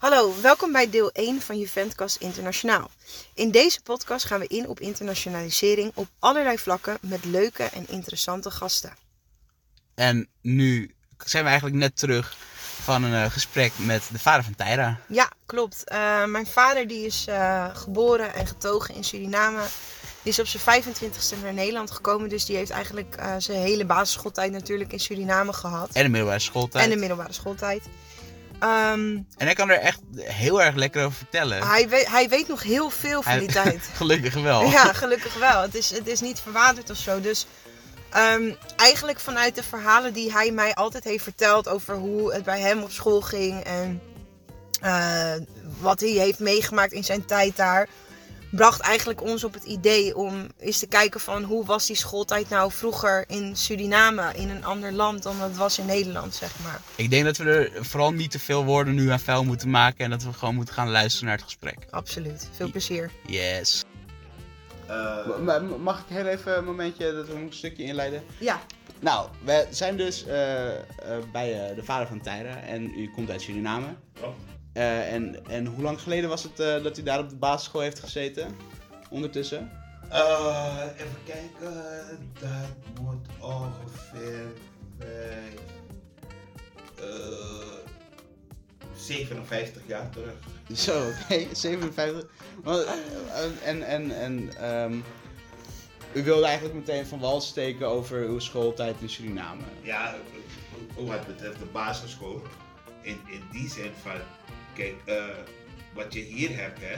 Hallo, welkom bij deel 1 van Juventkast Internationaal. In deze podcast gaan we in op internationalisering op allerlei vlakken met leuke en interessante gasten. En nu zijn we eigenlijk net terug van een eh, gesprek met de vader van Tyra. Ja, klopt. Eh, mijn vader die is eh, geboren en getogen in Suriname. Die is op zijn 25ste naar Nederland gekomen. Dus die heeft eigenlijk zijn hele basisschooltijd natuurlijk in Suriname gehad. En de middelbare schooltijd. En de middelbare schooltijd. Ehm, En hij kan er echt heel erg lekker over vertellen. hij, weet, hij weet nog heel veel van Hij- die tijd. Gelukkig wel. Ja, gelukkig wel. Het is, het is niet verwaterd of zo. Dus ehm, eigenlijk vanuit de verhalen die hij mij altijd heeft verteld over hoe het bij hem op school ging en eh, wat hij heeft meegemaakt in zijn tijd daar, bracht eigenlijk ons op het idee om eens te kijken van hoe was die schooltijd nou vroeger in Suriname, in een ander land dan het was in Nederland, zeg maar. Ik denk dat we er vooral niet te veel woorden nu aan vuil moeten maken. En dat we gewoon moeten gaan luisteren naar het gesprek. Absoluut. Veel plezier. Yes. Eh, mag ik heel even een momentje dat we een stukje inleiden? Ja, Nou, we zijn dus eh, eh, bij eh, de vader van Tyra. En u komt uit Suriname. Eh, en, en hoe lang geleden was het eh, dat u daar op de basisschool heeft gezeten? Ondertussen? eh, even kijken, dat moet ongeveer bij eh 57 jaar terug. Zo, oké, 57. Want, eh, En, en, en ehm, u wilde eigenlijk meteen van wal steken over uw schooltijd in Suriname. Ja, wat betreft de basisschool, in, in die zin van, kijk, eh, wat je hier hebt, hè,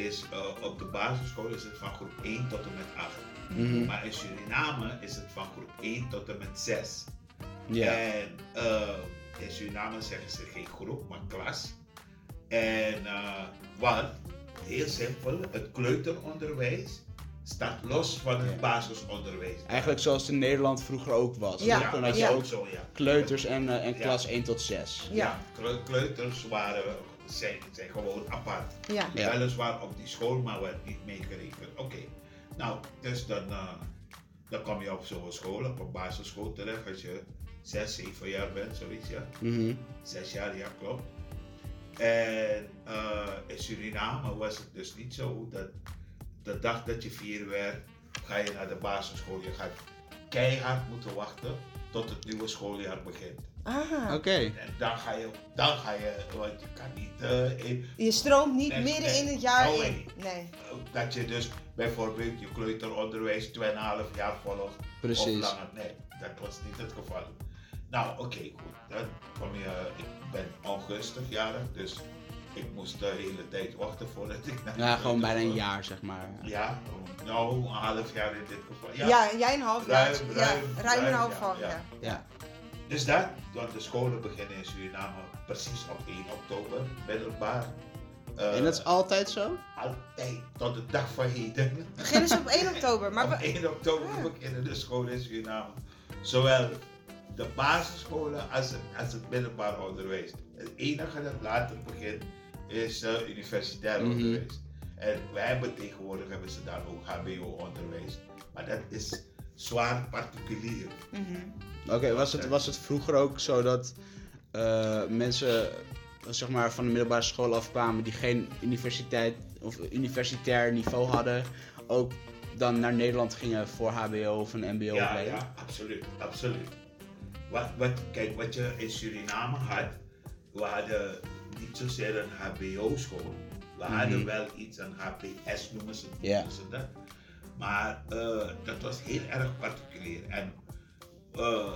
is eh, op de basisschool is het van groep 1 tot en met 8. Mhm. Maar in Suriname is het van groep 1 tot en met 6. Ja. En eh, in Suriname zeggen ze geen groep, maar klas. En uh, want, heel simpel, het kleuteronderwijs staat los van het Ja. basisonderwijs. Eigenlijk zoals het in Nederland vroeger ook was. Ja, Toen had je ja. ook zo, ja. kleuters en, en Ja. klas 1 tot 6. Ja, kleu- kleuters waren, zijn, zijn gewoon apart. ja. Ja. Weliswaar op die school, maar werd niet meegerekend. Oké, nou, dus dan, eh, dan kom je op zo'n school, op een basisschool terecht als je 6, 7 jaar bent, zoiets, ja. Mhm. Zes jaar, ja, klopt. En eh, in Suriname was het dus niet zo dat de dag dat je vier werd, ga je naar de basisschool. Je gaat keihard moeten wachten tot het nieuwe schooljaar begint. Ah. Oké. En dan ga je, dan ga je want je kan niet eh, in, Je stroomt niet Nee, midden nee. in het jaar No in. Nee. dat je dus bijvoorbeeld je kleuteronderwijs 2,5 jaar volgt. Of Precies. langer. Nee, dat was niet het geval. Nou, oké, goed. Dan kom je, ik ben ongunstig jarig, dus ik moest de hele tijd wachten voordat ik naar de Ja, gewoon bijna een jaar, zeg maar. Ja, nou, een half jaar in dit geval. Ja. Ja, jij een half jaar. Ruim, ja, ruim, ruim een half ja, jaar. ja. Ja. Dus dat, want de scholen beginnen in Suriname precies op 1 oktober, middelbaar. Eh, En dat is altijd zo? altijd tot de dag van heden. Beginnen ze op 1 oktober. Maar op we- 1 oktober beginnen de scholen in Suriname. Zowel de basisscholen als het, als het middelbaar onderwijs. Het enige dat later begint is uh, universitair Mhm. onderwijs. En wij hebben tegenwoordig hebben ze daar ook HBO-onderwijs. Maar dat is zwaar particulier. Mhm. Oké, was, het, was het vroeger ook zo dat eh, mensen zeg maar, van de middelbare school afkwamen die geen universiteit of universitair niveau hadden, ook dan naar Nederland gingen voor HBO of een Ja, MBO-opleiding? ja, absoluut, absoluut. Wat, wat, kijk, wat je in Suriname had, we hadden niet zozeer een HBO-school. We Mhm. hadden wel iets, een HPS noemen ze, Ja. noemen ze dat. Maar eh, dat was heel erg particulier. En eh,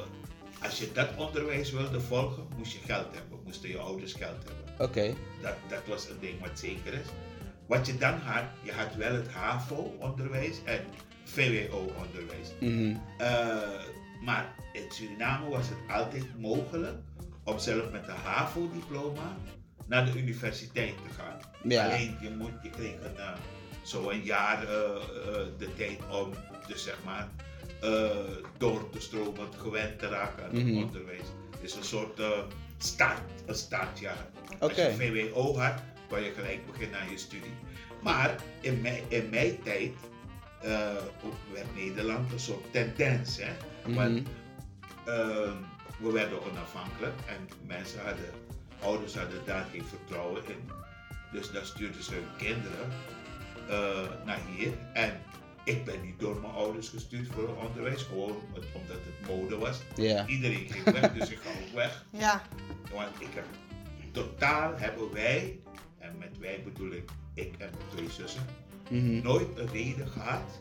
als je dat onderwijs wilde volgen, moest je geld hebben, moesten je ouders geld hebben. Oké. Dat, dat was een ding wat zeker is. Wat je dan had, je had wel het HAVO-onderwijs en VWO-onderwijs. Mhm. Eh, maar in Suriname was het altijd mogelijk om zelf met een HAVO-diploma naar de universiteit te gaan. Ja. Alleen je, moet, je kreeg een, eh, zo een jaar de tijd om dus zeg maar eh, door te stromen, gewend te raken aan het Mhm. onderwijs. Het is een soort eh, start, een startjaar. Als je VWO had, kon je gelijk beginnen aan je studie. Maar in mijn, in mijn tijd eh, werd Nederland een soort tendens. Hè? Want Mhm. ehm, we werden onafhankelijk en mensen hadden ouders hadden daar geen vertrouwen in. Dus dan stuurden ze hun kinderen naar hier. En ik ben niet door mijn ouders gestuurd voor onderwijs, gewoon omdat het mode was. Ja. Iedereen ging weg, dus ik ga ook weg. Ja. Want ik heb, totaal hebben wij, en met wij bedoel ik ik en mijn twee zussen, Mhm. nooit een reden gehad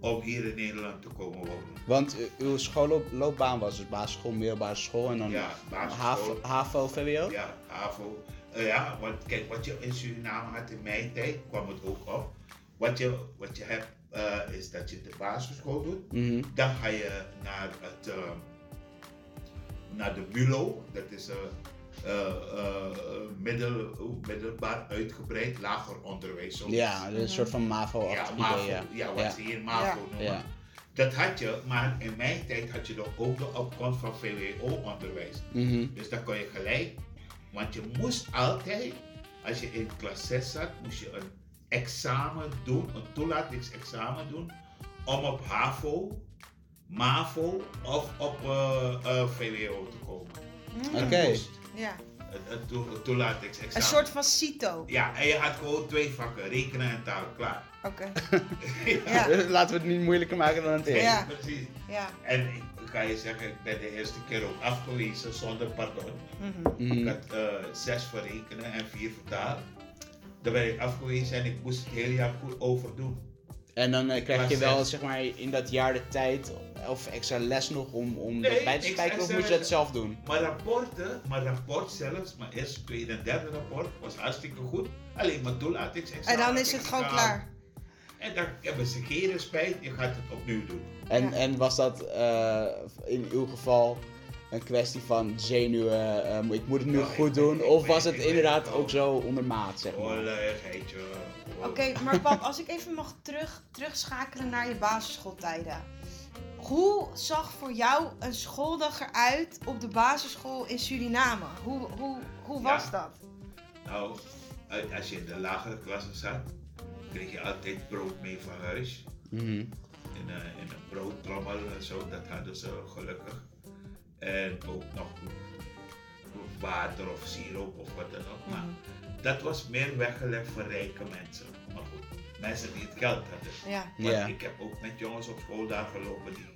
om hier in Nederland te komen wonen. Want u- uw schoolloopbaan was dus basisschool, middelbare school en dan Ja. HAVO, HAVO, VWO? Ja, HAVO. Eh, ja, want kijk, wat je in Suriname had in mijn tijd, kwam het ook op. Wat je, wat je hebt, eh, is dat je de basisschool doet. Mhm. Dan ga je naar, het, eh, naar de MULO, dat is een eh, eh, middel, middelbaar uitgebreid lager onderwijs. Ja, dat is een soort van MAVO ja, idee, MAVO, ja. ja, wat Ja. ze hier MAVO Ja. noemen. Ja. Dat had je, maar in mijn tijd had je nog ook de opkomst van VWO-onderwijs. Mhm. Dus dan kon je gelijk, want je moest altijd, als je in klas 6 zat, moest je een examen doen, een toelatingsexamen doen, om op HAVO, MAVO of op eh, eh, VWO te komen. Dat Oké. Ja. Een toelatingsexamen. Een soort van CITO. Ja, en je had gewoon twee vakken, rekenen en taal, klaar. Oké. ja, Ja. Laten we het niet moeilijker maken dan het is. Ja. precies. Ja. En ik kan je zeggen, ik ben de eerste keer ook afgewezen zonder pardon. Mhm. Ik Mhm. had eh, zes voor rekenen en vier voor taal. Daar ben ik afgewezen en ik moest het hele jaar goed overdoen. En dan eh, krijg je wel, zes. zeg maar, in dat jaar de tijd of extra les nog om, om Nee, dat bij te niks kijken of extra moet je het les. zelf doen? Mijn rapporten, mijn rapport zelfs, mijn eerste, tweede en derde rapport was hartstikke goed. Alleen mijn toelatingsexamen. En dan is ik het gewoon klaar. En dan hebben ze geen spijt, je gaat het opnieuw doen. En, Ja. en was dat eh, in uw geval een kwestie van zenuwen, eh, ik moet het nu Ja, goed doen? ik- of was het ik inderdaad ook zo ondermaat, zeg maar? Oorlijkheidje. Oké, maar pap, als ik even mag terug, terugschakelen naar je basisschooltijden. Hoe zag voor jou een schooldag eruit op de basisschool in Suriname? Hoe, hoe, hoe was Ja. dat? Nou, uit- als je in de lagere klasse zat, kreeg je altijd brood mee van huis. Mhm. in een, in een broodtrommel en zo, dat hadden ze gelukkig. En ook nog water of siroop of wat dan ook. Maar dat was meer weggelegd voor rijke mensen. Maar goed, mensen die het geld hadden. Ja. Want Ja. ik heb ook met jongens op school daar gelopen die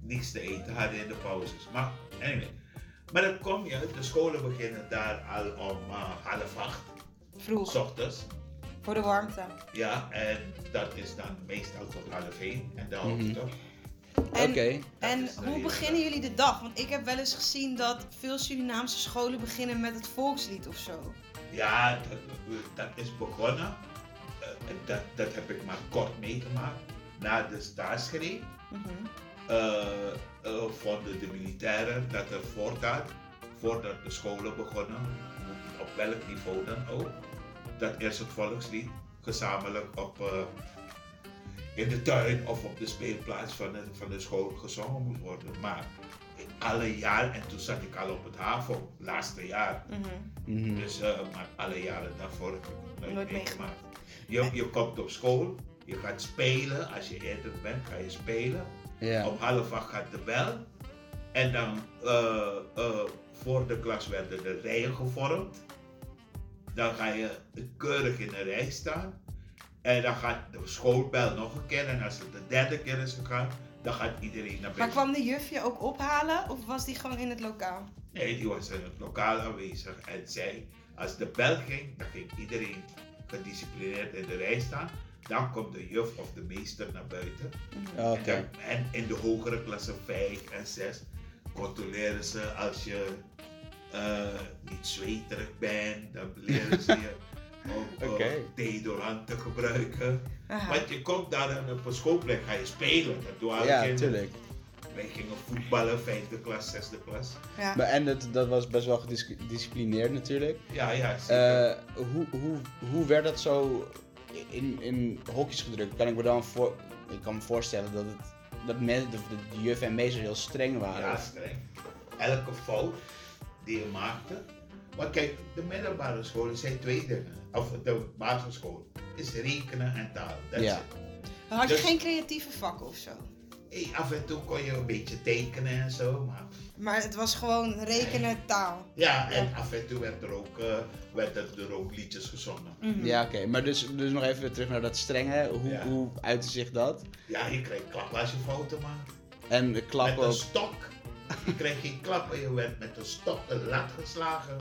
niets te eten hadden in de pauzes. Maar anyway. Maar dan kom je, de scholen beginnen daar al om eh, half acht, Vroeg, s ochtends. voor de warmte. Ja, en dat is dan meestal tot half één en de Mhm. En, Oké. en hoe beginnen dag. jullie de dag? Want ik heb wel eens gezien dat veel Surinaamse scholen beginnen met het volkslied of zo. Ja, dat, dat is begonnen. Eh, dat, dat heb ik maar kort meegemaakt. Na de staatsgreep eh, eh, vonden de militairen dat er voortaan, voordat de scholen begonnen, op welk niveau dan ook, dat eerst het volkslied gezamenlijk op, eh, in de tuin of op de speelplaats van de, van de school gezongen moest worden. Maar alle jaar, en toen zat ik al op het HAVO, laatste jaar, Mhm. Mhm. dus uh, maar alle jaren daarvoor heb ik het nooit, Nooit meegemaakt. Je, je komt op school, je gaat spelen. Als je eerder bent, ga je spelen. Ja. Om half acht gaat de bel. En dan eh, eh, voor de klas werden de rijen gevormd. Dan ga je keurig in een rij staan. En dan gaat de schoolbel nog een keer. En als het de derde keer is gegaan, dan gaat iedereen naar Maar binnen. kwam de juf je ook ophalen of was die gewoon in het lokaal? Nee, die was in het lokaal aanwezig en zei, als de bel ging, dan ging iedereen gedisciplineerd in de rij staan. Dan komt de juf of de meester naar buiten. Mhm. Oké. En, dan- en in de hogere klassen 5 en 6 controleren ze als je eh, niet zweterig bent, dan leren ze je om Oké. eh, deodorant te gebruiken. Aha. Want je komt daar en op een schoolplek, ga je spelen. Dat doen alle Ja, kinderen. tuurlijk. Wij gingen voetballen, vijfde klas, zesde klas. Ja. Maar, en dat, dat was best wel gedisciplineerd natuurlijk. Ja, ja, zeker. Eh, hoe, hoe, hoe werd dat zo in, in hokjes gedrukt? Kan ik me dan voor, ik kan me voorstellen dat, het, dat men, de, de, de juf en meester heel streng waren. Ja, streng. Elke fout die je maakte. Want kijk, de middelbare scholen zijn twee dingen. Of de basisschool is rekenen en taal. That's Ja. it. Had je Dus- geen creatieve vakken of zo? Hey, af en toe kon je een beetje tekenen en zo, maar Maar het was gewoon rekenen, taal. ja, en af en toe werd er ook, eh, werd er, er ook liedjes gezongen. Mhm. Ja, oké. Maar dus, dus nog even terug naar dat strenge. Hoe, Ja. hoe uitte zich dat? Ja, je kreeg klappen als je fouten maakte. En de Met klappen een ook. stok. Je kreeg geen klappen, je werd met een stok een lat geslagen.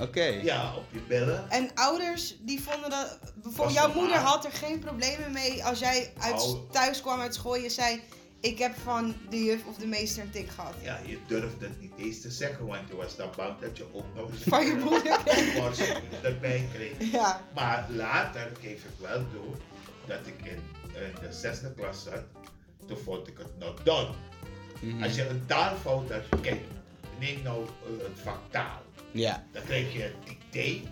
Oké. Ja, op je billen. En ouders die vonden dat. Bijvoorbeeld, jouw moeder had er geen problemen mee als jij uit, thuis kwam uit school. Je zei: Ik heb van de juf of de meester een tik gehad. Ja, je durfde het niet eens te zeggen, want je was dan bang dat je ook nog eens Van je moeder kreeg. erbij kreeg. Ja. Maar later geef ik wel toe dat ik in, in de zesde klas zat. Toen vond ik het nog done. Mhm. Als je een taalfout had, kijk, neem nou eh, het vak taal. Ja. Dan krijg je een dicté.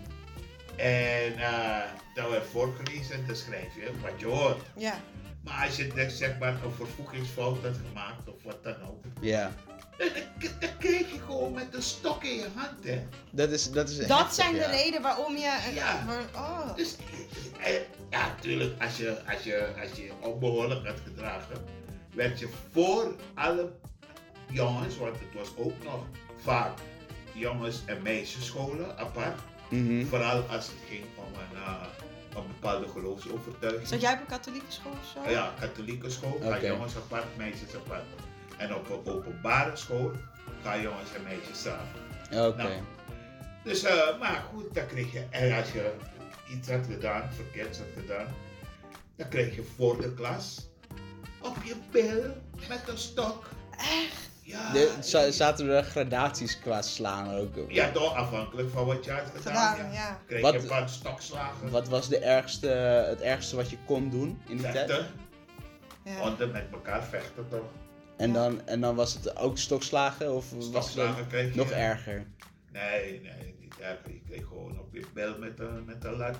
En eh dan werd voorgelezen en dan schrijf je wat je hoort. Ja. Maar als je zeg maar een vervoegingsfout had gemaakt of wat dan ook. Ja. Dan, dan kreeg je gewoon met een stok in je hand, hè. Dat is, dat is Dat heftig, zijn de ja. redenen waarom je. Ja. waar- oh. Dus, eh, ja, natuurlijk, als je, als, je, als je je onbehoorlijk had gedragen, werd je voor alle jongens, want het was ook nog vaak jongens- en meisjesscholen apart. Mhm. Vooral als het ging om een, een bepaalde geloofsovertuiging. Zat jij op een katholieke school of zo? Ja, katholieke school, ga Oké. jongens apart, meisjes apart. En op een openbare school ga jongens en meisjes samen. Oké. Nou. Dus, eh, maar goed, dan kreeg je, en als je iets had gedaan, verkeerd had gedaan, dan kreeg je voor de klas op je bil met een stok. Echt? Ja, De, za- zaten er gradaties qua slaan ook? ja toch afhankelijk van wat je had gedaan. Gedaan, ja. ja. Kreeg Wat- je een paar stokslagen, Wat was de ergste, het ergste wat je kon doen in die tijd? vechten, ja. onder met elkaar vechten toch. En dan, en dan was het ook stokslagen? Of was het Stokslagen kreeg je. nog erger? Nee, nee, niet erger. Je kreeg gewoon op je bil met een, met een lat.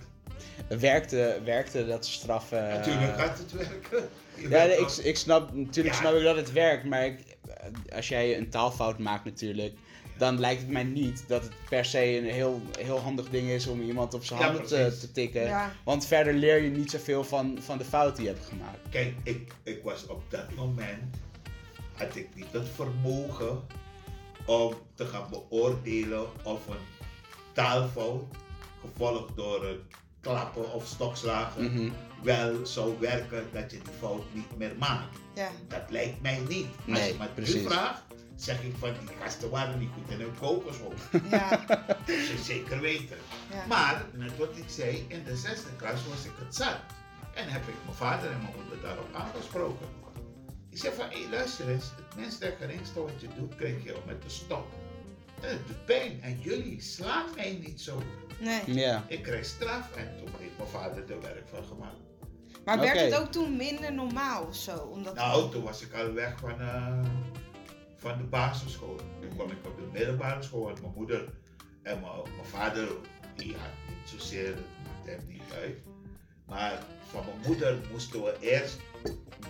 Werkte, werkte dat straffen? Natuurlijk gaat het werken. Je Ja, nee, ik, ik snap, natuurlijk Ja. snap ik dat het werkt, maar ik, als jij een taalfout maakt natuurlijk, dan lijkt het mij niet dat het per se een heel, heel handig ding is om iemand op zijn Ja, handen te, tikken. Ja. Want verder leer je niet zoveel van, van de fout die je hebt gemaakt. Kijk, ik, ik was op dat moment, had ik niet het vermogen om te gaan beoordelen of een taalfout, gevolgd door een klappen of stokslagen, Mhm. wel zou werken dat je die fout niet meer maakt. Ja. Dat lijkt mij niet. Als Nee, je me precies. nu vraagt, zeg ik van die gasten waren niet goed in hun kokoshoofd. Ja. Dat is zeker weten. Ja. Maar, net wat ik zei, in de zesde klas was ik het zat. En heb ik mijn vader en mijn moeder daarop aangesproken. Ik zei van, hé luister eens, het minste en geringste wat je doet, krijg je met de stok. Het doet pijn. En jullie slaan mij niet zo. Nee. Ja. Ik kreeg straf en toen heeft mijn vader er werk van gemaakt. Maar werd het ook toen minder normaal of zo? Omdat Nou, toen was ik al weg van, eh, van de basisschool. Toen kwam ik op de middelbare school mijn moeder en mijn, vader, die had niet zozeer, het maakte hem niet uit. Maar van mijn moeder moesten we eerst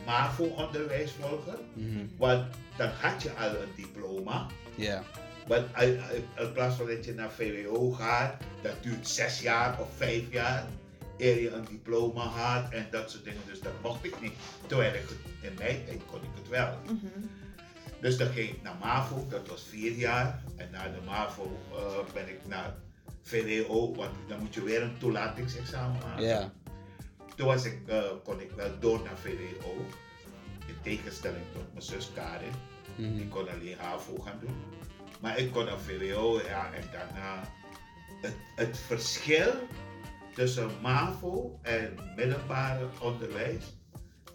MAVO-onderwijs volgen, Mhm. want dan had je al een diploma. Ja. Want in plaats van dat je naar VWO gaat, dat duurt zes jaar of vijf jaar eer je een diploma had en dat soort dingen. Dus dat mocht ik niet. Terwijl ik het, in mijn tijd kon ik het wel. Mhm. Dus dan ging ik naar MAVO, dat was vier jaar. En na de MAVO eh, ben ik naar VWO, want dan moet je weer een toelatingsexamen maken. Toen was ik, eh, kon ik wel door naar VWO. In tegenstelling tot mijn zus Karin. Mhm. Ik kon alleen HAVO gaan doen. Maar ik kon naar VWO, ja, en daarna... Het, het verschil tussen MAVO en middelbare onderwijs,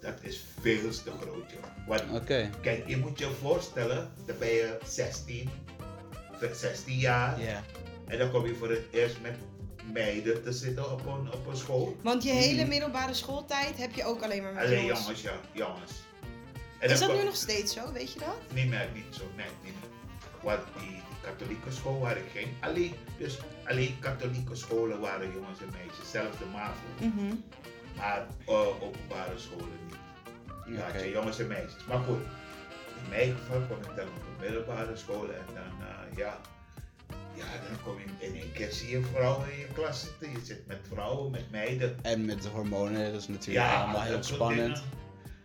dat is veel te groot, joh. Want, Oké. kijk, je moet je voorstellen, dan ben je 16, 16 jaar, Ja. en dan kom je voor het eerst met meiden te zitten op een, op een school. Want je hele Mhm. middelbare schooltijd heb je ook alleen maar met Alleen jongens. jongens, ja, jongens. En Is dat kom- nu nog steeds zo? Weet je dat? Niet meer, niet zo, nee, niet meer. Want die, die katholieke school waar ik ging, alleen, dus alleen katholieke scholen waren jongens en meisjes, zelfs de MAVO. Mhm. Maar eh, openbare scholen niet. Ja, Oké. had je jongens en meisjes. Maar goed, in mijn geval kwam ik dan op de middelbare scholen en dan, eh, ja, ja, dan kom je in één keer zie je vrouwen in je klas zitten. Je zit met vrouwen, met meiden. En met de hormonen, dat is natuurlijk Ja, allemaal heel spannend. dingen.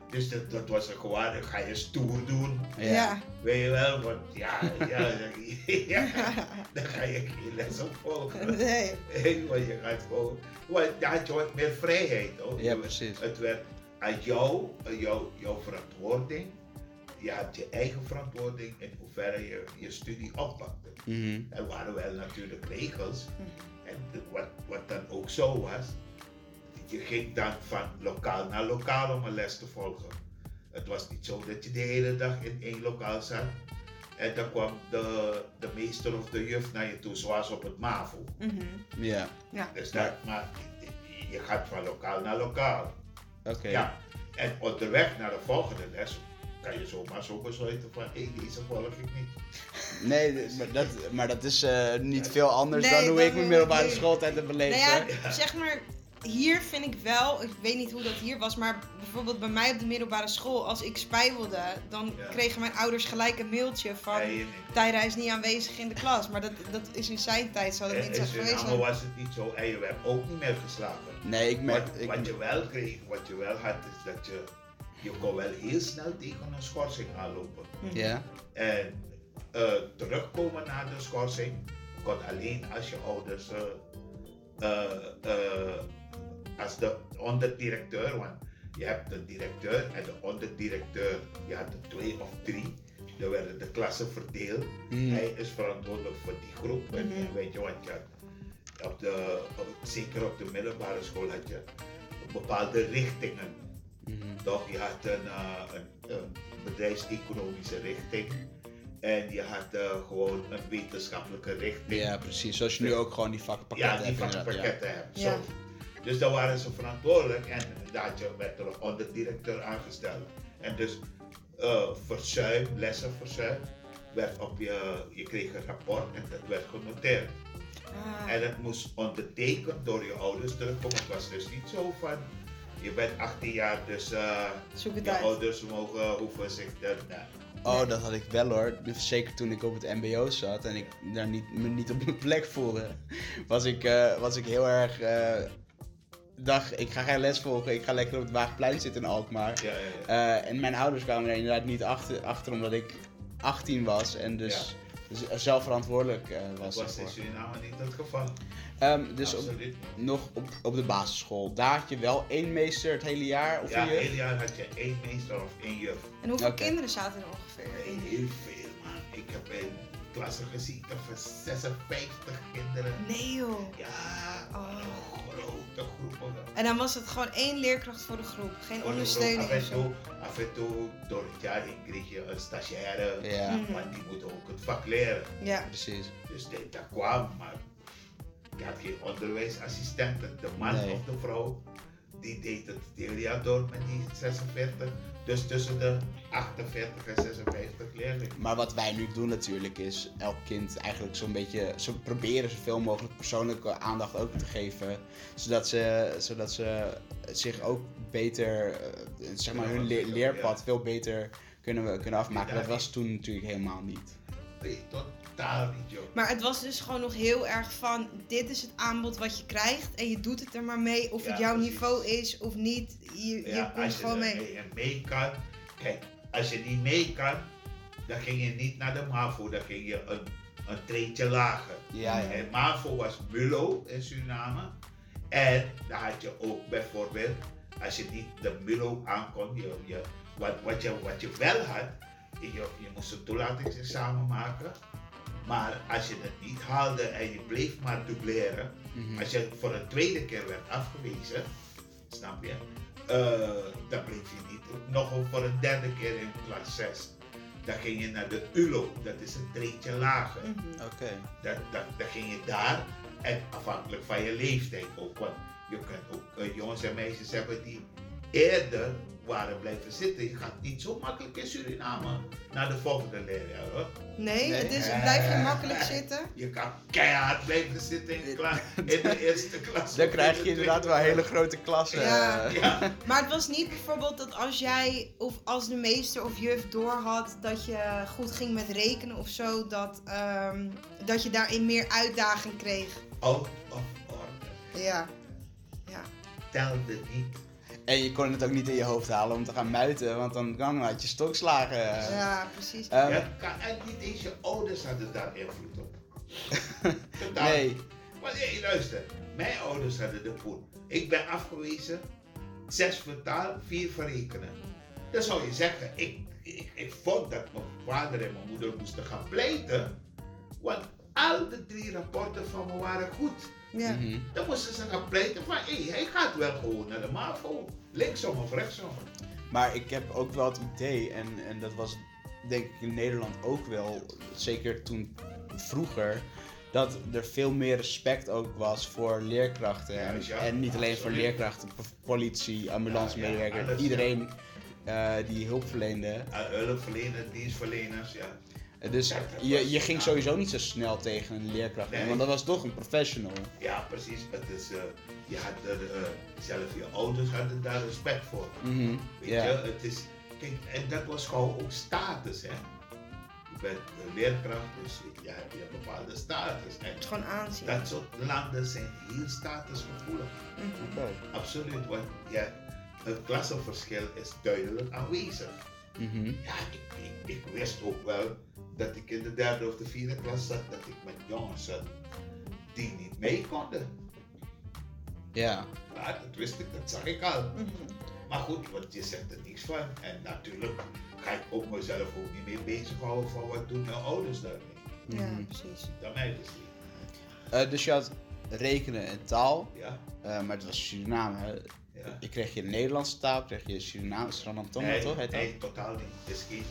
Dus dat, dat was er gewoon, dan ga je stoer doen. Ja. Weet je wel, want ja, ja, ja, dan ga je geen les op volgen. Nee. Want je gaat gewoon, want dan had je wat meer vrijheid. Hoor. Ja, precies. Het werd aan jou, aan jou, jouw verantwoording. Je had je eigen verantwoording in hoeverre je je studie oppakte. Mhm. Er waren wel natuurlijk regels. En de- wat, wat dan ook zo was, je ging dan van lokaal naar lokaal om een les te volgen. Het was niet zo dat je de hele dag in één lokaal zat. En dan kwam de, de meester of de juf naar je toe, zoals op het MAVO. Mhm. Ja, Dus dat, maar je gaat van lokaal naar lokaal. oké. Ja. En onderweg naar de volgende les kan je zomaar zo besluiten van, hé, deze volg ik niet. Nee, maar dat, maar dat is eh, niet veel anders Nee, dan hoe ik mijn middelbare nee. schooltijd heb beleefd. Nou ja, zeg maar, hier vind ik wel, ik weet niet hoe dat hier was, maar bijvoorbeeld bij mij op de middelbare school, als ik spijbelde, dan Ja. kregen mijn ouders gelijk een mailtje van. Tyra is niet aanwezig in de klas. Maar dat, dat is in zijn tijd, zal dat niet zo in geweest zijn. was het niet zo en je werd ook niet meer geslagen. Nee, ik merk... Wat, Ik, wat je wel kreeg, wat je wel had, is dat je, je kon wel heel snel tegen een schorsing aanlopen. ja, En eh, terugkomen na de schorsing kon alleen als je ouders, eh, eh, als de onderdirecteur, want je hebt de directeur en de onderdirecteur, je had er twee of drie. Er werden de klassen verdeeld. Hij is verantwoordelijk voor die groep. En, Mhm. en weet je wat je had? op de, op- zeker op de middelbare school had je bepaalde richtingen. Toch? Je had een, eh, een, een bedrijfseconomische richting. En je had eh, gewoon een wetenschappelijke richting. ja, precies. Zoals je nu ook gewoon die vakpakketten Ja, die hebt ja. vakpakketten hebt. Ja. Zo. Dus daar waren ze verantwoordelijk en daar had je- werd er een onderdirecteur aangesteld. En dus eh, verzuim, lessenverzuim, werd op je, je kreeg een rapport en dat werd genoteerd. Ah, En het moest ondertekend door je ouders terugkomen. Het was dus niet zo van, je bent 18 jaar, dus eh, zoek het je uit. ouders mogen, hoeven zich dat... Oh, dat had ik wel hoor. Dus Zeker toen ik op het mbo zat en ik daar niet, me niet op mijn plek voelde, was ik, eh, was ik heel erg... eh dacht, ik ga geen les volgen, ik ga lekker op het Waagplein zitten in Alkmaar. Ja, ja, ja. Eh, en mijn ouders kwamen er inderdaad niet achter, achter omdat ik 18 was en dus, dus zelf verantwoordelijk eh, was. Dat was in. Suriname niet het geval. Ehm, dus op, nog op, op de basisschool, daar had je wel één meester het hele jaar? Of Ja, een het hele jaar had je één meester of één juf. En hoeveel kinderen zaten er ongeveer? Heel veel man. Ik heb in klassen gezien van 56 kinderen. Nee joh. Ja, Oh. grote groepen. En dan was het gewoon één leerkracht voor de groep. Geen ondersteuning Af en toe, af en toe door het jaar heen kreeg je een stagiaire. Ja, Mhm. Maar die moet ook het vak leren. Ja. precies. Dus dit, dat kwam, maar je had geen onderwijsassistenten. De man Nee. of de vrouw, die deed het het hele jaar door met die 46. Dus tussen de 48 en 56 leerlingen. Maar wat wij nu doen natuurlijk is elk kind eigenlijk zo'n beetje, zo proberen zoveel mogelijk persoonlijke aandacht ook te geven. Zodat ze, zodat ze zich ook beter, eh, zeg maar hun le- leerpad veel beter kunnen, kunnen afmaken. Dat was toen natuurlijk helemaal niet. Nee, totaal niet joh. Maar het was dus gewoon nog heel erg van, dit is het aanbod wat je krijgt en je doet het er maar mee. Of Ja, het jouw precies. niveau is of niet, je, je Ja, komt als je gewoon er mee. mee, en mee kan. Kijk, als je niet mee kan, dan ging je niet naar de MAVO, dan ging je een, een treetje lager. Ja, ja. En MAVO was MULO in Suriname. En dan had je ook bijvoorbeeld, als je niet de MULO aankon, je, je, wat, wat, je, wat je wel had, je, je moest een toelatingsexamen maken. Maar als je het niet haalde en je bleef maar dubleren, Mhm. als je voor een tweede keer werd afgewezen, snap je, eh, dan bleef je niet nog voor een derde keer in klas 6. Dan ging je naar de ULO, dat is een treetje lager. Oké. Dan, dan, dan ging je daar, en afhankelijk van je leeftijd ook, want je kunt ook eh, jongens en meisjes hebben die eerder waren blijven zitten. Je gaat niet zo makkelijk in Suriname naar de volgende leerjaar hoor. Nee, Nee. het is, blijf je makkelijk zitten. Je kan keihard blijven zitten in, kla- in de eerste klas. Dan krijg je de inderdaad wel hele grote klassen. Ja. eh. Ja, Maar het was niet bijvoorbeeld dat als jij of als de meester of juf doorhad dat je goed ging met rekenen of zo, dat, ehm, dat je daarin meer uitdaging kreeg. out of order. Ja. Ja. Telde niet. En je kon het ook niet in je hoofd halen om te gaan muiten, want dan kan had je stokslagen. Ja, precies. Ehm, Ja, kan- en niet eens je ouders hadden daar invloed op. Totaal. nee. Maar nee, luister. Mijn ouders hadden de poen. Ik ben afgewezen. Zes vertaal, vier verrekenen. Dan zou je zeggen, ik, ik, ik vond dat mijn vader en mijn moeder moesten gaan pleiten. Want al de drie rapporten van me waren goed. Ja. Mhm. Dan moesten ze gaan pleiten van, hé, hij gaat wel gewoon naar de MAVO. Linksom of rechtsom. Maar ik heb ook wel het idee, en, en dat was denk ik in Nederland ook wel, zeker toen vroeger, dat er veel meer respect ook was voor leerkrachten. Juist, ja. en niet alleen voor leerkrachten, politie, ambulancemedewerker, Ja, iedereen eh, die hulp verleende. Uh, hulpverleners, dienstverleners, ja. Dus je, je ging sowieso niet zo snel tegen een leerkracht, in, want dat was toch een professional. Ja, precies. Het is, eh, je had er, eh, zelf je ouders hadden daar respect voor. Mhm, Weet Ja. je, het is, kijk, en dat was gewoon ook status, hè. Je bent een leerkracht, dus je hebt je bepaalde status. En Het is gewoon aanzien. dat soort landen zijn heel statusgevoelig. Oké. Absoluut, want ja, het klassenverschil is duidelijk aanwezig. Mhm. Ja, ik, ik, ik wist ook wel dat ik in de derde of de vierde klas zat, dat ik met jongens zat die niet mee konden. Ja. Ja, dat wist ik, dat zag ik al. Mhm. Maar goed, want je zegt er niks van. En natuurlijk ga ik ook mezelf ook niet meer bezighouden van wat doen mijn ouders daarmee. Ja, Mhm. precies. Dat mij dus niet. Eh, dus je had rekenen en taal, Ja, eh, maar het was Suriname. Ja. Je kreeg je Nederlandse taal, kreeg je Surinaamse, Tonga, nee, toch? Nee, totaal niet. Het is geen,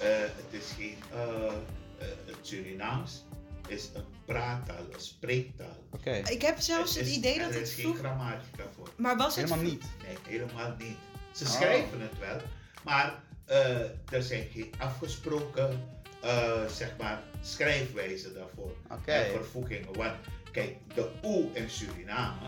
eh, het is geen eh, eh, het Surinaams is een praattaal, een spreektaal. Oké, Ik heb zelfs het is- idee dat Er het is geen grammatica voor. Maar was het helemaal niet. Nee, helemaal niet. Ze Oh. schrijven het wel, maar eh, er zijn geen afgesproken, eh, zeg maar, schrijfwijzen daarvoor. Oké. En vervoegingen. Want kijk, de U in Suriname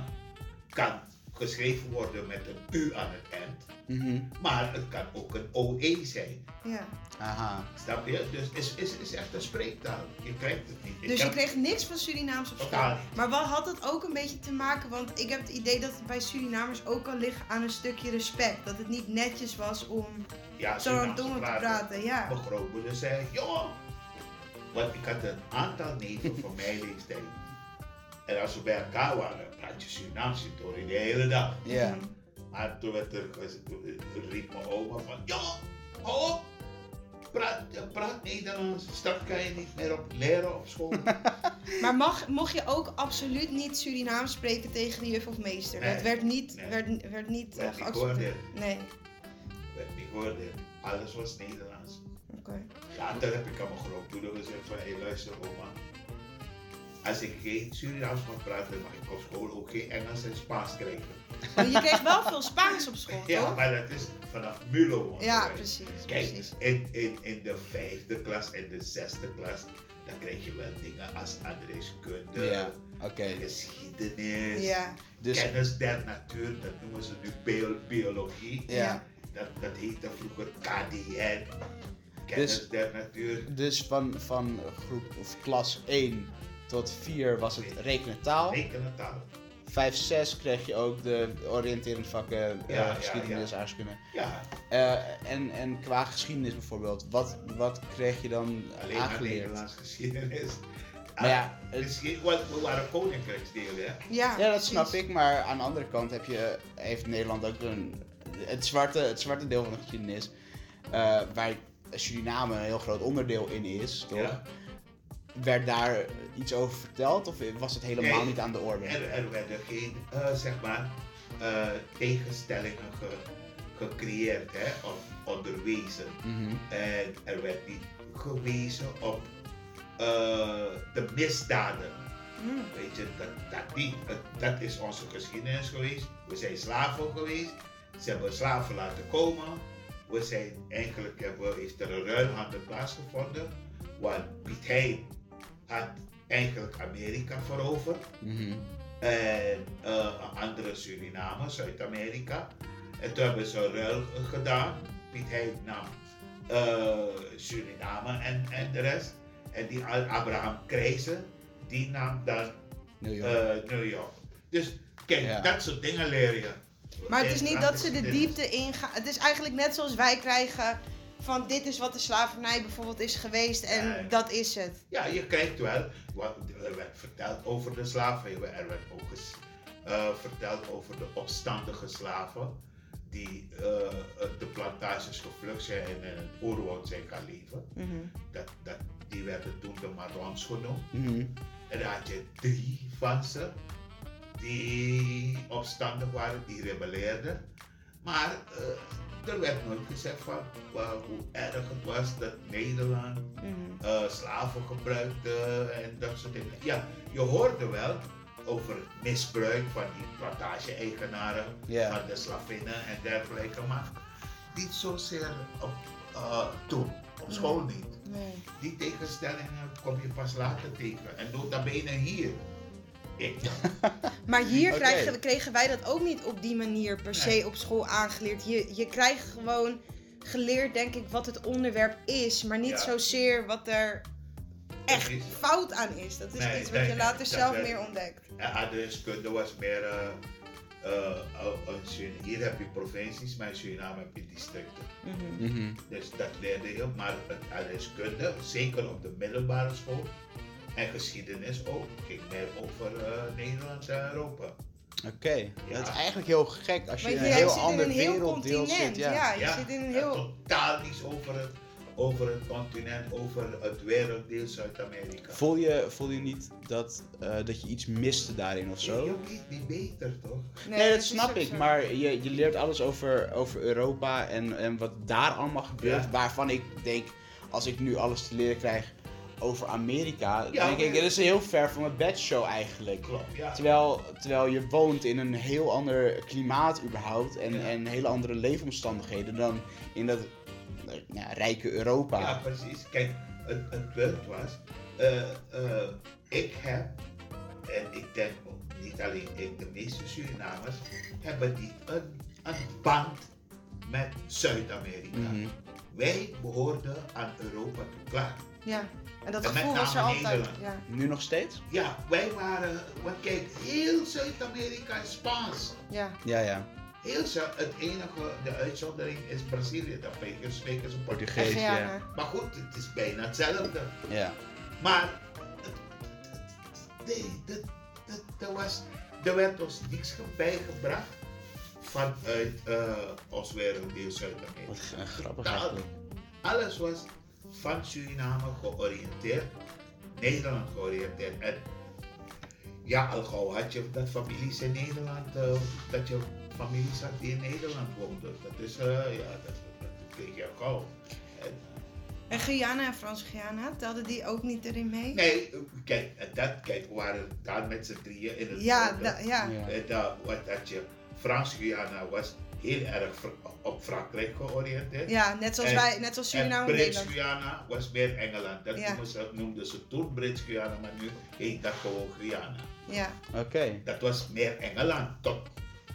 kan geschreven worden met een U aan het eind, Mhm. maar het kan ook een OE zijn. Ja. Ah, Aha. Snap je? Dus het is, is, is echt een spreektaal. Je krijgt het niet. Ik Dus je heb- kreeg niks van Surinaams op school. Maar wat had het ook een beetje te maken? Want ik heb het idee dat het bij Surinamers ook al ligt aan een stukje respect. Dat het niet netjes was om ja, zo'n tongen te praten. Ja. Mijn grootmoeder zei, joh. Want ik had een aantal neven van mijn leeftijd. En als we bij elkaar waren, praat je Surinaams door de hele dag. Ja. Maar toen werd er, riep mijn oma van, ja, hou op. Praat, praat Nederlands, straks kan je niet meer op leren op school. Maar mag, mocht je ook absoluut niet Surinaams spreken tegen de juf of meester? Nee. Dat werd niet, Nee. werd, werd niet Werd niet geaccepteerd. Nee. werd niet gehoord. Alles was Nederlands. Oké. Later heb ik aan mijn grootmoeder gezegd van, hé luister oma. Als ik geen Surinaams mag praten, mag ik op school ook geen Engels en Spaans krijgen. Maar je kreeg wel veel Spaans op school, Ja, maar dat is vanaf Mulo. Ja, precies. Kijk, precies. in, in, in de vijfde klas en de zesde klas, dan krijg je wel dingen als adreskunde, Ja, oké. geschiedenis, Ja. Dus, kennis der natuur, dat noemen ze nu bio- biologie. ja. Dat, dat heette vroeger KDN, kennis Dus- der natuur. dus van, van groep of klas 1 tot 4 was het rekenen taal. Rekenen taal. 5, 6 kreeg je ook de oriënterende vakken, eh, Ja, ja, geschiedenis, ja. aardrijkskunde. Ja, Eh, en, en qua geschiedenis bijvoorbeeld, wat, wat kreeg je dan alleen maar aangeleerd? Nederlands geschiedenis. Maar ja, Ah, het we waren koninkrijksdelen, hè? Ja, Ja, dat snap ik, maar aan de andere kant heb je, heeft Nederland ook een, het, zwarte, het zwarte deel van de geschiedenis, eh, waar Suriname een heel groot onderdeel in is, toch? Ja. Werd daar iets over verteld of was het helemaal Nee. niet aan de orde? Er, er werden geen, eh, zeg maar, eh, tegenstellingen ge- gecreëerd, hè? Of onderwezen. Mhm. En er werd niet gewezen op eh, de misdaden. Mm. Weet je, dat, dat niet. Dat is onze geschiedenis geweest. We zijn slaven geweest. Ze hebben slaven laten komen. We zijn eigenlijk, hebben, heeft er een ruilhandel plaatsgevonden. Want Piet Hein had eigenlijk Amerika veroverd. Mhm. En eh, andere Suriname, Zuid-Amerika. En toen hebben ze een ruil gedaan. Piet Hein nam eh, Suriname en, en de rest. En die Al- Abraham Krijzen, die nam dan New York. eh, New York. Dus kijk, Ja. dat soort dingen leer je. Maar het is niet dat ze de diepte ingaan. Het is eigenlijk net zoals wij krijgen van dit is wat de slavernij bijvoorbeeld is geweest en Ja. dat is het. Ja, je kijkt wel. Wat, er werd verteld over de slaven. Er werd ook eens eh, verteld over de opstandige slaven. Die eh, de plantages gevlucht zijn en in het oerwoud zijn gaan leven. Dat, dat, die werden toen de Marons genoemd. Mhm. En dan had je drie van ze. Die opstandig waren, die rebelleerden. Maar eh, er werd nooit gezegd van hoe erg het was dat Nederland eh, slaven gebruikte en dat soort dingen. Ja, je hoorde wel over het misbruik van die plantage-eigenaren, van de slavinnen en dergelijke, maar niet zozeer op, eh, toen, op school niet. Nee. Die tegenstellingen kom je pas later tegen. En nota bene hier. Ik dan. Maar hier Oké. krijgen, kregen wij dat ook niet op die manier per se Nee. op school aangeleerd. Je, je krijgt gewoon geleerd, denk ik, wat het onderwerp is, maar niet Ja. zozeer wat er echt fout aan is. Dat is Nee, iets wat nee, je later zelf werd- meer ontdekt. En adreskunde was meer. eh, eh, eh, een Surin- hier heb je provincies, maar in Suriname heb je districten. Mhm. Dus dat leerde je, maar het adreskunde, zeker op de middelbare school en geschiedenis ook, ging meer over eh, Nederland en Europa. Oké, Ja. dat is eigenlijk heel gek als je in een heel ander een heel werelddeel continent. zit. Ja. Ja. je zit in een en heel. totaal niets over het, over het continent, over het werelddeel Zuid-Amerika. Voel, je, voel je niet dat, eh, dat je iets miste daarin of zo? je weet niet beter toch? Nee, dat snap ook ik. zo. Maar je, je leert alles over, over Europa en, en wat daar allemaal gebeurt. Ja. Waarvan ik denk, als ik nu alles te leren krijg over Amerika, Ja, denk ik, dat is heel ver van mijn bedshow eigenlijk. Klopt, ja. Terwijl, terwijl je woont in een heel ander klimaat überhaupt en, Ja. en hele andere leefomstandigheden dan in dat eh, nou, ja, rijke Europa. Ja, precies. Kijk, het, het punt was, eh, eh, ik heb, en ik denk ook niet alleen ik, de meeste Surinamers, hebben die een, een band met Zuid-Amerika. Mhm. Wij behoorden aan Europa toe, klaar. Ja, en dat En gevoel was er altijd. Nederland. Ja. Nu nog steeds? Ja, wij waren, want kijk, heel Zuid-Amerika is Spaans. Ja. Ja, ja. Heel Zu- het enige, de uitzondering is Brazilië, daar spreken- spreken ze Portugees. Portugees, ja. Guyana. Maar goed, het is bijna hetzelfde. ja. Maar nee, dat, dat, dat was, er werd ons niks bijgebracht vanuit uh, ons Wat Zuid-Amerika. eh, grappig eigenlijk. Alles was van Suriname georiënteerd, Nederland georiënteerd. En ja, al gauw had je dat families in Nederland, eh, dat je families had die in Nederland woonden. Dat is, eh, ja, dat, dat kreeg je al gauw. En, En Guyana en Frans-Guyana, telden die ook niet erin mee? Nee, kijk, dat, kijk, we waren daar met z'n drieën in het Ja, da- ja. En dat, wat dat je, Frans-Guyana was heel erg op Frankrijk georiënteerd. Ja, net zoals En- wij, net zoals En Suriname en Nederland. Brits-Guyana was meer Engeland. Dat Ja. noemden, ze, noemden ze toen Brits-Guyana, maar nu heet dat gewoon Guyana. Ja, Oké. Dat was meer Engeland. Tot,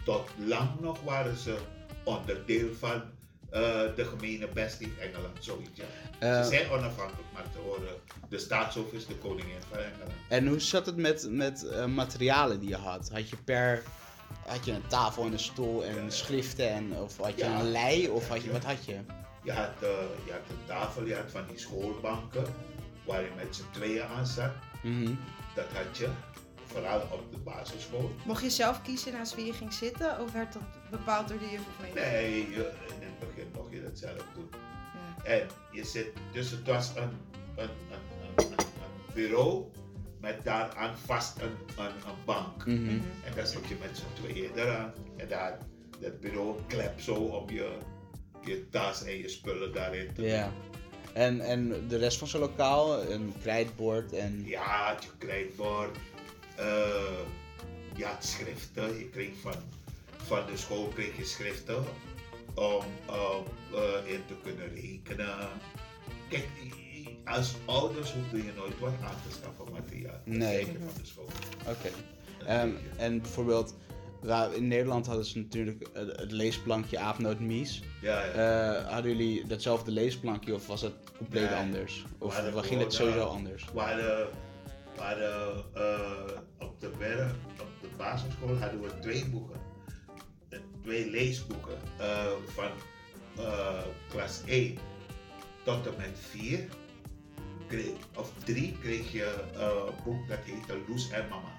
tot lang nog waren ze onderdeel van eh, de gemene bestie Engeland, zoiets. Ja. Eh, ze zijn onafhankelijk, maar te horen de staatshoofd is de koningin van Engeland. En hoe zat het met, met eh, materialen die je had? Had je per. Had je een tafel en een stoel en Ja. schriften en of had je Ja. een lei of had je wat had je? Je had, eh, je had een tafel, je had van die schoolbanken waar je met z'n tweeën aan zat. Mhm. Dat had je, vooral op de basisschool. mocht je zelf kiezen naast wie je ging zitten of werd dat bepaald door de juf of mee? Nee, je, in het begin mocht je dat zelf doen. Ja. En je zit, dus het was een, een, een, een, een, een bureau met daaraan vast een, een, een bank. Mhm. Mhm. En daar zit je met z'n tweeën eraan. En daar, dat bureau klep zo om je, je tas en je spullen daarin te Ja. En, en de rest van zo'n lokaal, een krijtbord en. Ja, je krijtbord, eh je had schriften, je kreeg van, van de school kreeg je schriften om, om eh, in te kunnen rekenen. Kijk, als ouders hoefde je nooit wat aan te schaffen materiaal. Dat Nee. van de school. Oké. Dat Ehm, en bijvoorbeeld, waar- in Nederland hadden ze natuurlijk het, leesplankje Aapnoot Mies. ja, ja. Eh, hadden jullie datzelfde leesplankje of was het compleet Nee. anders? Of waar ging het sowieso anders? We hadden, we hadden eh, op, de berg, op de basisschool hadden we twee boeken. Eh, twee leesboeken van klas 1 tot en met 4. Kreeg, of 3 kreeg je eh, een boek dat heette Loes en Mama.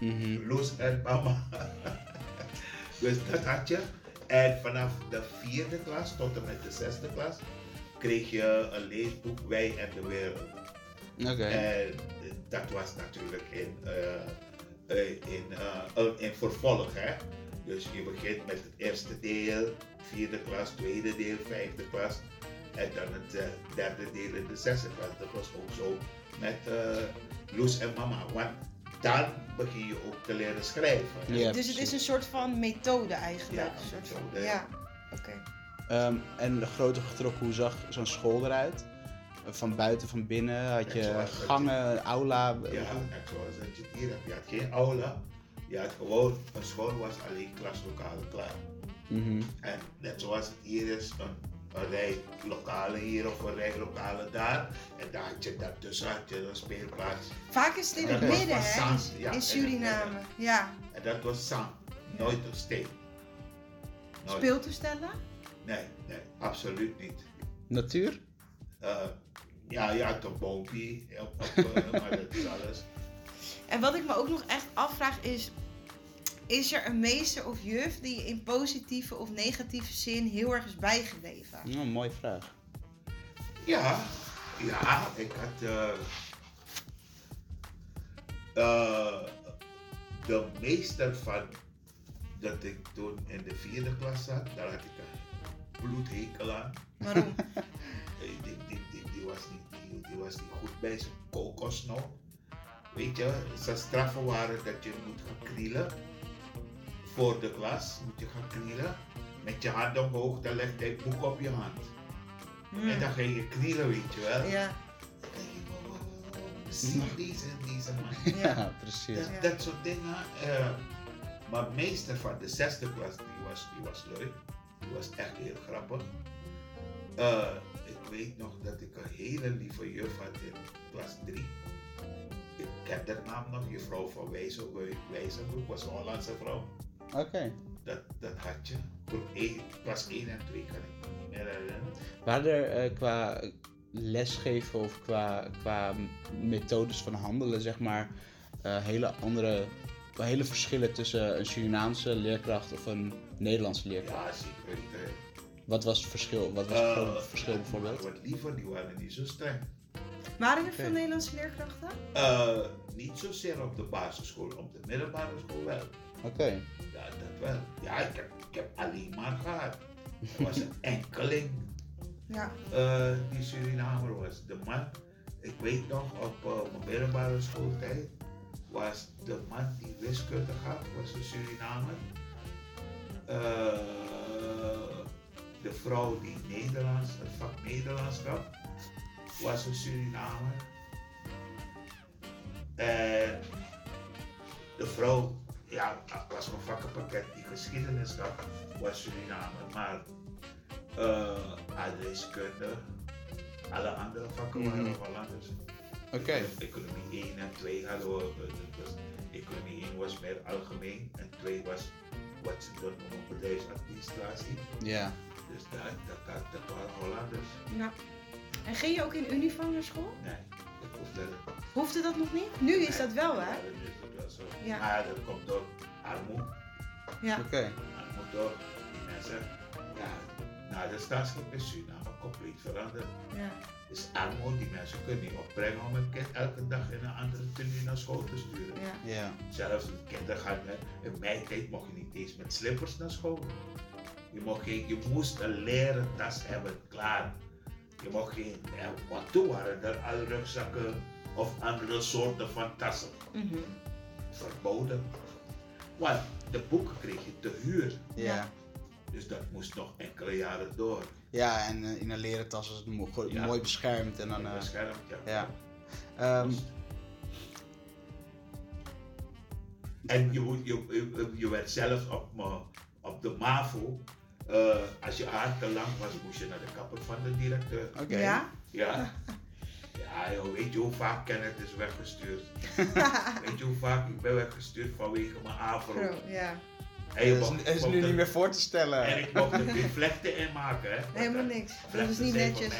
Mhm. Loes en Mama. dus dat had je. En vanaf de vierde klas tot en met de zesde klas kreeg je een leesboek Wij en de Wereld. En dat was natuurlijk in, eh, eh, in, eh, een- in vervolg. Hè? Dus je begint met het eerste deel, vierde klas, tweede deel, vijfde klas. En dan het eh, derde deel in de zesde klas. Dat was ook zo met eh Loes en Mama. Want dan begin je ook te leren schrijven. Ja, dus het is een soort van methode eigenlijk. Ja, een soort van, methode. ja. oké. Ehm, en groter getrokken, hoe zag zo'n school eruit? Van buiten, van binnen? Had je gangen, aula? Ja, net zoals dat je het hier hebt. Je had geen aula. Je had gewoon, een school was alleen klaslokalen klaar. Mhm. En net zoals het hier is, een, een rij lokalen hier of een rij lokalen daar. En daar had je daartussen had je een speelplaats. Vaak is het in En het dat midden, hè? ja, in en- Suriname. Ja. En dat was zand, nooit een steen. Nooit. Speeltoestellen? Nee, nee, absoluut niet. Natuur? Eh, ja, op, op, eh, maar dat is alles. En wat ik me ook nog echt afvraag is... Is er een meester of juf die je in positieve of negatieve zin heel erg is bijgebleven? Nou, een mooie vraag. Ja, ja, ik had eh, eh, de meester van dat ik toen in de vierde klas zat, daar had ik een bloedhekel aan. Waarom? Die, die, die, die, was niet, die, die was niet goed bij zijn kokosnoot. Weet je, zijn straffen waren dat je moet gaan knielen. Voor de klas moet je gaan knielen. Met je hand omhoog, dan legt hij het boek op je hand. Hmm. En dan ga je knielen, weet je wel. Ja, Dan denk je, wow, wow, wow, wow, Zie deze, deze man. Ja, ja. precies. Dat, Ja. dat soort dingen. eh, maar meester van de zesde klas, die was, die was leuk. Die was echt heel grappig. Eh, ik weet nog dat ik een hele lieve juf had in klas 3. Ik ken haar naam nog, juffrouw van Wijzen- Wijzenbroek, was een Hollandse vrouw. Oké. Dat, dat had je. Toen één- klas 1 en 2 kan ik me niet meer herinneren. Waren er eh, qua lesgeven of qua, qua methodes van handelen, zeg maar, eh, hele andere, hele verschillen tussen een Surinaamse leerkracht of een Nederlandse leerkracht? Ja, zeker weten. Wat was het verschil? Wat was het Eh, grote verschil bijvoorbeeld? Wat liever, die waren niet zo streng. Waren er veel Nederlandse leerkrachten? Eh, niet zozeer op de basisschool, op de middelbare school wel. Oké. Ja, dat wel. Ja, ik heb, ik heb alleen maar gehad. Er was een enkeling Ja. eh, die Surinamer was. De man, ik weet nog op eh, mijn middelbare schooltijd, was de man die wiskunde gaf, was een Surinamer. Eh, de vrouw die Nederlands, het vak Nederlands gaf, was een Surinamer. En de vrouw, ja, was mijn vakkenpakket die geschiedenis gaf, was Surinamer. Maar eh adreskunde, alle andere vakken waren Mhm. Hollanders. Oké. Economie 1 en 2 hadden we, dat was, economie 1 was meer algemeen en 2 was wat ze dan noemen bedrijfsadministratie. Ja. Dus dat, dat, dat, dat waren Hollanders. ja. En ging je ook in uniform naar school? Nee, ik hoefde Hoefde dat nog niet? Nu is dat wel, hè? Ja, zo. Maar dat komt door armoede. Ja. Oké. Armoede door die mensen. Ja, na de staatsgreep is Suriname compleet veranderd. ja. Dus armoede, die mensen kunnen niet opbrengen om een kind elke dag in een andere tenue naar school te sturen. ja. Ja. Zelfs de kinderen gaan, hè, in mijn tijd mocht je niet eens met slippers naar school. Je, mocht geen, je moest een leren tas hebben, klaar. Je mocht geen, ja, want toen waren er al rugzakken of andere soorten van tassen Mhm. Verboden. Want de boeken kreeg je te huur, Ja. dus dat moest nog enkele jaren door. Ja, en eh, in een leren tas was het mo- go- Ja. mooi beschermd en dan... eh, beschermd, ja. ja. Ehm, En je, je, je, je werd zelfs op, me- op de MAVO, eh, als je haar te lang was, moest je naar de kapper van de directeur. Oké. Ja? Ja. Ja, joh, weet je hoe vaak Kenneth is weggestuurd? weet je hoe vaak ik ben weggestuurd vanwege mijn afro? Ja. En is, mocht- het is mocht nu niet meer voor te stellen. En ik mocht er weer vlechten in maken, hè. Helemaal niks. Dat Vlechten is niet netjes.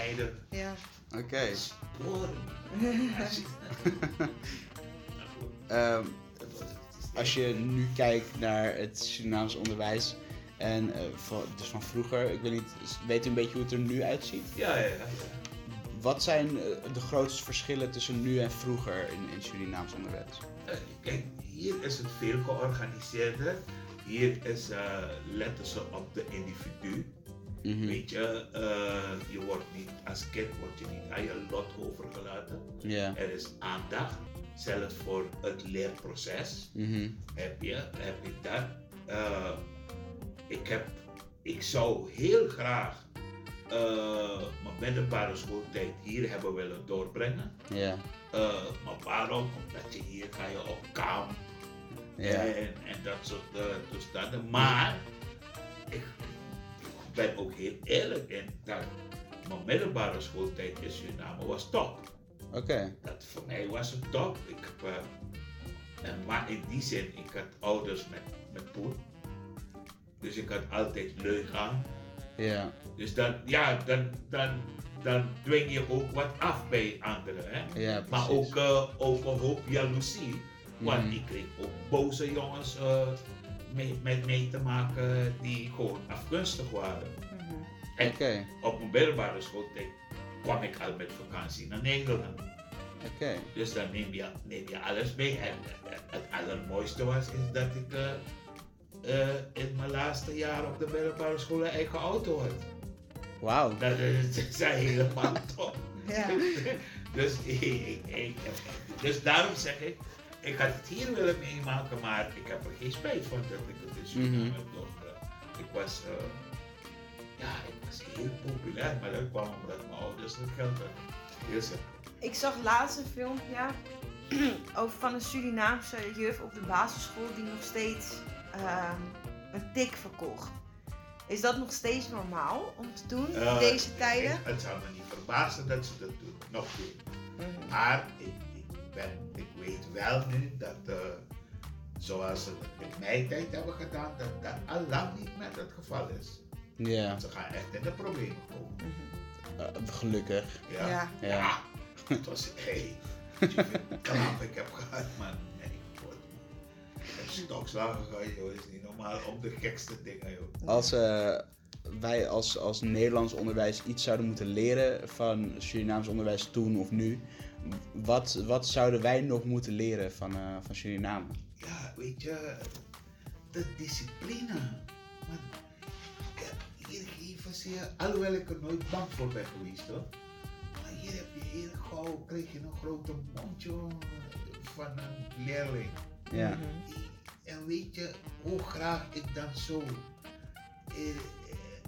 Ja. Oké. sporen. Ehm, als je nu kijkt naar het Surinaams onderwijs en eh, van, dus van vroeger, ik weet niet, weet u een beetje hoe het er nu uitziet? Ja, ja, ja. Wat zijn eh, de grootste verschillen tussen nu en vroeger in, in Surinaams onderwijs? Eh, Kijk, hier is het veel georganiseerder. Hier is, eh, letten ze op de individu. Mhm. Weet je, je wordt niet, als kind word je niet aan je lot overgelaten. Er is aandacht, zelfs voor het leerproces. Mhm. Heb je, heb je dat? Ik, heb, ik zou heel graag eh, mijn middelbare schooltijd hier hebben willen doorbrengen. Ja. Eh, maar waarom? Omdat je hier ga je op kamp Ja. en, en dat soort uh, toestanden. Maar ik ben ook heel eerlijk in dat mijn middelbare schooltijd in Suriname was top. Oké. Dat voor mij was het top. Ik heb, eh, en, maar in die zin, ik had ouders met, met poen. Dus ik had altijd leuk aan. Ja. Dus dan, ja, dan, dan, dan dwing je ook wat af bij anderen. Hè? Ja, Maar precies. ook, eh, ook een hoop jaloezie. Want Mhm. ik kreeg ook boze jongens eh, mee, met mee te maken die gewoon afgunstig waren. En Oké. op mijn middelbare schooltijd kwam ik al met vakantie naar Nederland. Oké. Dus dan neem je, neem je alles mee. En eh, het allermooiste was is dat ik eh, eh, in mijn laatste jaar op de middelbare school een eigen auto had. Wauw. Dat is, is helemaal top. Ja. dus, ik, dus daarom zeg ik, ik had het hier willen meemaken, maar ik heb er geen spijt van dat ik het in Suriname Mhm. heb doorgebracht. Ik was, eh, ja, ik was heel populair, maar dat kwam omdat mijn ouders het geld hadden. Heel simpel. Ik zag laatst een filmpje over van een Surinaamse juf op de basisschool die nog steeds ehm, een tik verkocht. Is dat nog steeds normaal om te doen in Eh, deze tijden? ik- het zou me niet verbazen dat ze dat doen, nog doen. Mhm. Maar ik, ik, ben, ik weet wel nu dat, eh, zoals ze het in mijn tijd hebben gedaan, dat dat al lang niet meer het geval is. Ja. Ze gaan echt in de problemen komen. Mhm. Eh, gelukkig. Ja. Ja. Ja. Ja. Het was, hey, hoeveel klap ik heb gehad, man. Stokslagen gehad, joh. is niet normaal. Om de gekste dingen, joh. Als eh, wij als, als Nederlands onderwijs iets zouden moeten leren van Surinaams onderwijs toen of nu, wat, wat zouden wij nog moeten leren van, eh, van Suriname? Ja, weet je, de discipline. Man, ja, hier geven ze je, alhoewel ik er nooit bang voor ben geweest hoor. Maar hier heb je heel gauw, krijg je een grote mondje van een leerling. Ja. En weet je hoe graag ik dan zo eh,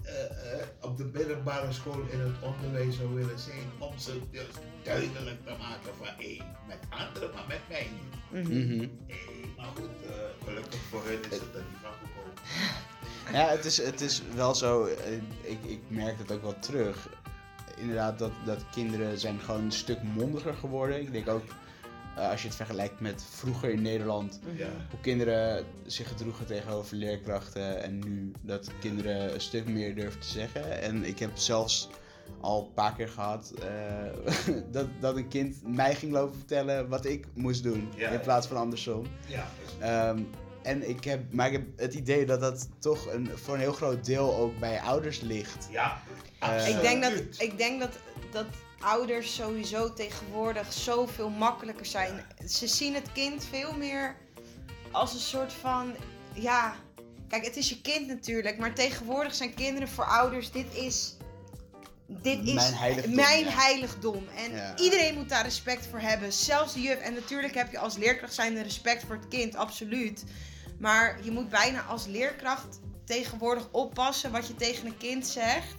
eh, eh, op de middelbare school in het onderwijs zou willen zijn om ze dus duidelijk te maken van hé, met anderen, maar met mij niet. Hey, maar goed, gelukkig voor hun is het er niet van gekomen. Ja, het is, het is wel zo, ik, ik merk het ook wel terug. Inderdaad, dat, dat kinderen zijn gewoon een stuk mondiger geworden. Ik denk ook, eh, als je het vergelijkt met vroeger in Nederland, Ja. hoe kinderen zich gedroegen tegenover leerkrachten en nu dat kinderen een stuk meer durven te zeggen. En ik heb zelfs al een paar keer gehad eh, dat, dat een kind mij ging lopen vertellen wat ik moest doen Ja. in plaats van andersom. Ja, Ehm, en ik heb, maar ik heb het idee dat dat toch een, voor een heel groot deel ook bij ouders ligt. ja Eh, absoluut. Ik denk, dat, ik denk dat, dat ouders sowieso tegenwoordig zoveel makkelijker zijn. Ze zien het kind veel meer als een soort van, ja, kijk, het is je kind natuurlijk, maar tegenwoordig zijn kinderen voor ouders, dit is, dit is Mijn heiligdom, mijn ja. heiligdom. En Ja. iedereen moet daar respect voor hebben, zelfs de juf. En natuurlijk heb je als leerkracht zijn respect voor het kind, absoluut. Maar je moet bijna als leerkracht tegenwoordig oppassen wat je tegen een kind zegt.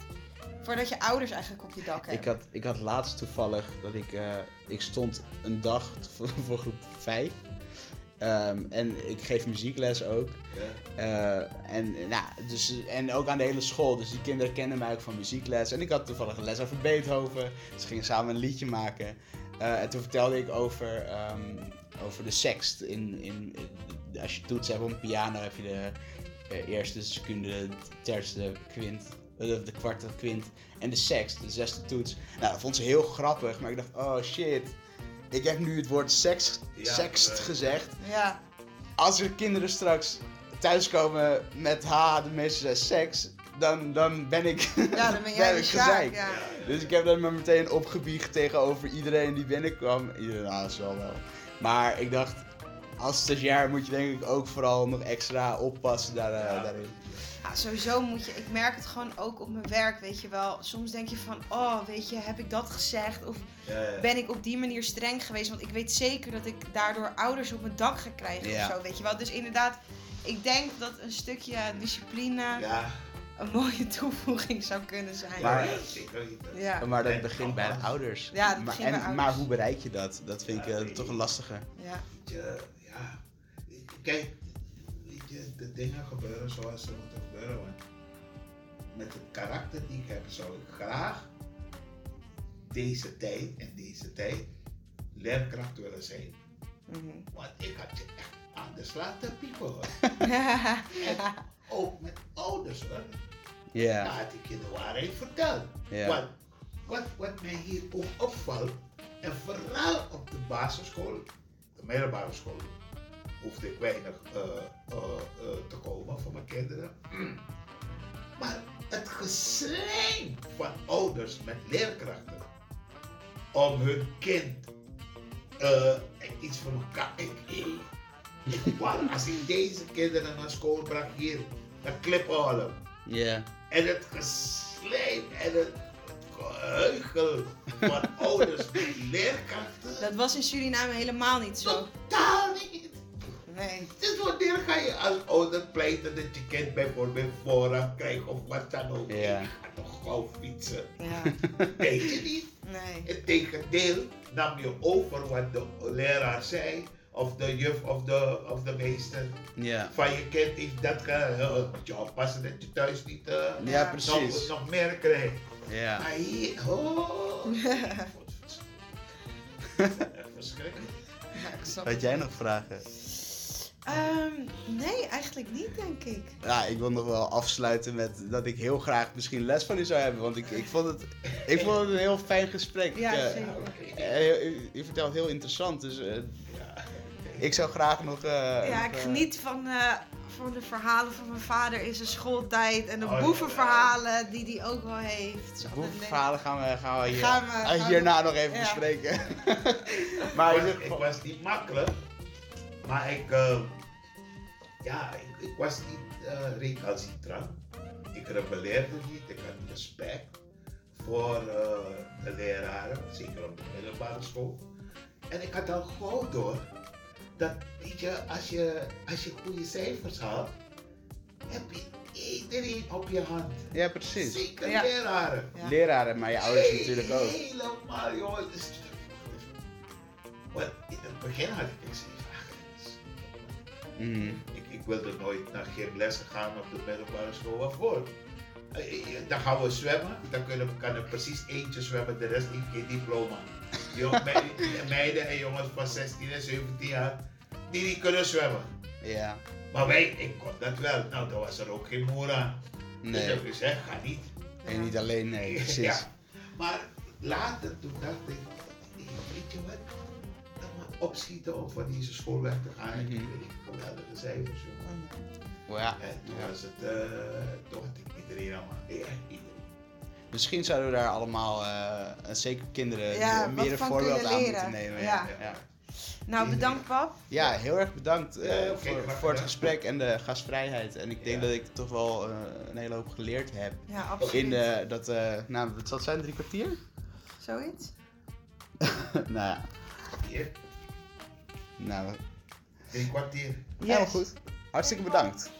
Voordat je ouders eigenlijk op je dak hebben. Ik had, ik had laatst toevallig dat ik, eh, ik stond een dag voor, voor groep 5. Ehm, en ik geef muziekles ook. Ja. Eh, en, nou, dus, en ook aan de hele school. Dus die kinderen kennen mij ook van muziekles. En ik had toevallig een les over Beethoven. Dus we gingen samen een liedje maken. Eh, en toen vertelde ik over, ehm, over de sext. In, in, in- als je toetsen hebt op een piano heb je de eh, eerste, seconde, derde, eh, de kwarte, kwint en de sexth, de zesde toets. Nou, dat vond ze heel grappig, maar ik dacht, oh shit, ik heb nu het woord seks, Ja, sext eh. gezegd. Ja, Als er kinderen straks thuiskomen met ha, de meeste zijn seks, dan, dan ben ik, ja dan ben jij ben de. Ja. Dus ik heb dat maar meteen opgebiecht tegenover iedereen die binnenkwam. Iedereen, nou, dat zal wel. Maar ik dacht, als stagiair moet je denk ik ook vooral nog extra oppassen daar, eh, Ja. daarin. Ja, sowieso moet je, ik merk het gewoon ook op mijn werk, weet je wel. Soms denk je van, oh, weet je, heb ik dat gezegd? Of Ja, ja. ben ik op die manier streng geweest? Want ik weet zeker dat ik daardoor ouders op mijn dak ga krijgen Ja. of zo, weet je wel. Dus inderdaad, ik denk dat een stukje discipline Ja, een mooie toevoeging zou kunnen zijn. Maar- ja, Maar dat begint bij de ouders. Ja, dat maar, begint en, bij ouders. maar hoe bereik je dat? Dat vind ik Ja, eh, nee. toch een lastige. ja. Weet je, ja. Kijk, weet je, de dingen gebeuren zoals ze moeten gebeuren. Want met het karakter die ik heb, zou ik graag deze tijd en deze tijd leerkracht willen zijn. Mhm. Want ik had je echt anders laten piepen hoor. En ook met ouders hoor. Ja, Dan had ik je de waarheid verteld. Ja. Want wat, wat mij hier ook opvalt, en vooral op de basisschool, de middelbare school, hoefde ik weinig eh, eh, eh, te komen voor mijn kinderen. Maar het geslijm van ouders met leerkrachten om hun kind eh, iets van elkaar. Ik, ik, ik, wou- als ik deze kinderen naar school bracht hier, dan kliphalen. ja. En het geslijm en het geheugel van ouders met leerkrachten. Dat was in Suriname helemaal niet zo. Totaal niet. Nee. Dus wanneer ga je als ouder pleiten dat je kind bijvoorbeeld voorrang krijgt of wat dan ook? Ja. Ik ga toch gauw fietsen. Ja, Weet je niet? nee. Integendeel nam je over wat de leraar zei. Of de juf of de, of de meester Ja, van je kind heeft dat gedaan. Moet je oppassen dat je thuis niet eh, ja nog, precies. nog meer krijgt. Ja. Maar hier, oh. Verschrikkelijk. Ja, Had jij nog vragen? Ehm, nee, eigenlijk niet, denk ik. Ja, ik wil nog wel afsluiten met dat ik heel graag misschien les van u zou hebben. Want ik, ik, vond, het, ik vond het een heel fijn gesprek. Ja, Eh, zeker. Oké. eh, u, u vertelt heel interessant, dus eh, Ja. ik zou graag nog... eh, Ja, ik geniet van, eh, van de verhalen van mijn vader in zijn schooltijd. En de Oh, ja. boevenverhalen die hij ook wel heeft. Zo, Boevenverhalen gaan we, gaan we, hier, Gaan we- gaan we- hierna nog even ja. bespreken. maar was, ik geval- was niet makkelijk, maar ik, eh, ja, ik, ik was niet eh recalcitrant. Ik rebelleerde niet, ik had respect voor eh, de leraren, zeker op de middelbare school. En ik had al gauw door dat, weet je, als je, als je goede cijfers haalt, heb je iedereen op je hand. Ja, precies. Zeker Ja. leraren. Ja. Leraren, maar je ouders Hey, natuurlijk ook. Helemaal, jongen. Dus, want in het begin had ik Mhm. ik, ik wilde nooit naar gymles gaan op de middelbare school. Waarvoor? Eh, eh, Dan gaan we zwemmen. Dan kunnen, kan er precies eentje zwemmen, de rest heeft geen diploma. Jong, me- meiden en jongens van 16 en 17 jaar, die niet kunnen zwemmen. Ja, Maar wij, ik kon dat wel. Nou, dan was er ook geen moer aan. Dus nee. ik heb gezegd, ga niet. En niet alleen, nee, precies. Ja. Maar later toen dacht ik, weet je wat, maar opschieten om van deze school weg te gaan. Ik Mhm. kreeg geweldige cijfers, jongen. Oh ja. En toen Ja. was het, uh, toen had ik iedereen allemaal, ja, iedereen. Misschien zouden we daar allemaal, eh, zeker kinderen, Ja, meer een voorbeeld aan moeten nemen. Ja. Ja. Ja. Nou, bedankt pap. Ja, heel erg bedankt eh, voor, voor het gesprek en de gastvrijheid. En ik denk Ja. dat ik toch wel eh, een hele hoop geleerd heb. Ja, absoluut. In de, dat, eh, nou, wat zal het zijn, drie kwartier? Zoiets? nou ja, Nou, drie kwartier. helemaal goed. Hartstikke bedankt.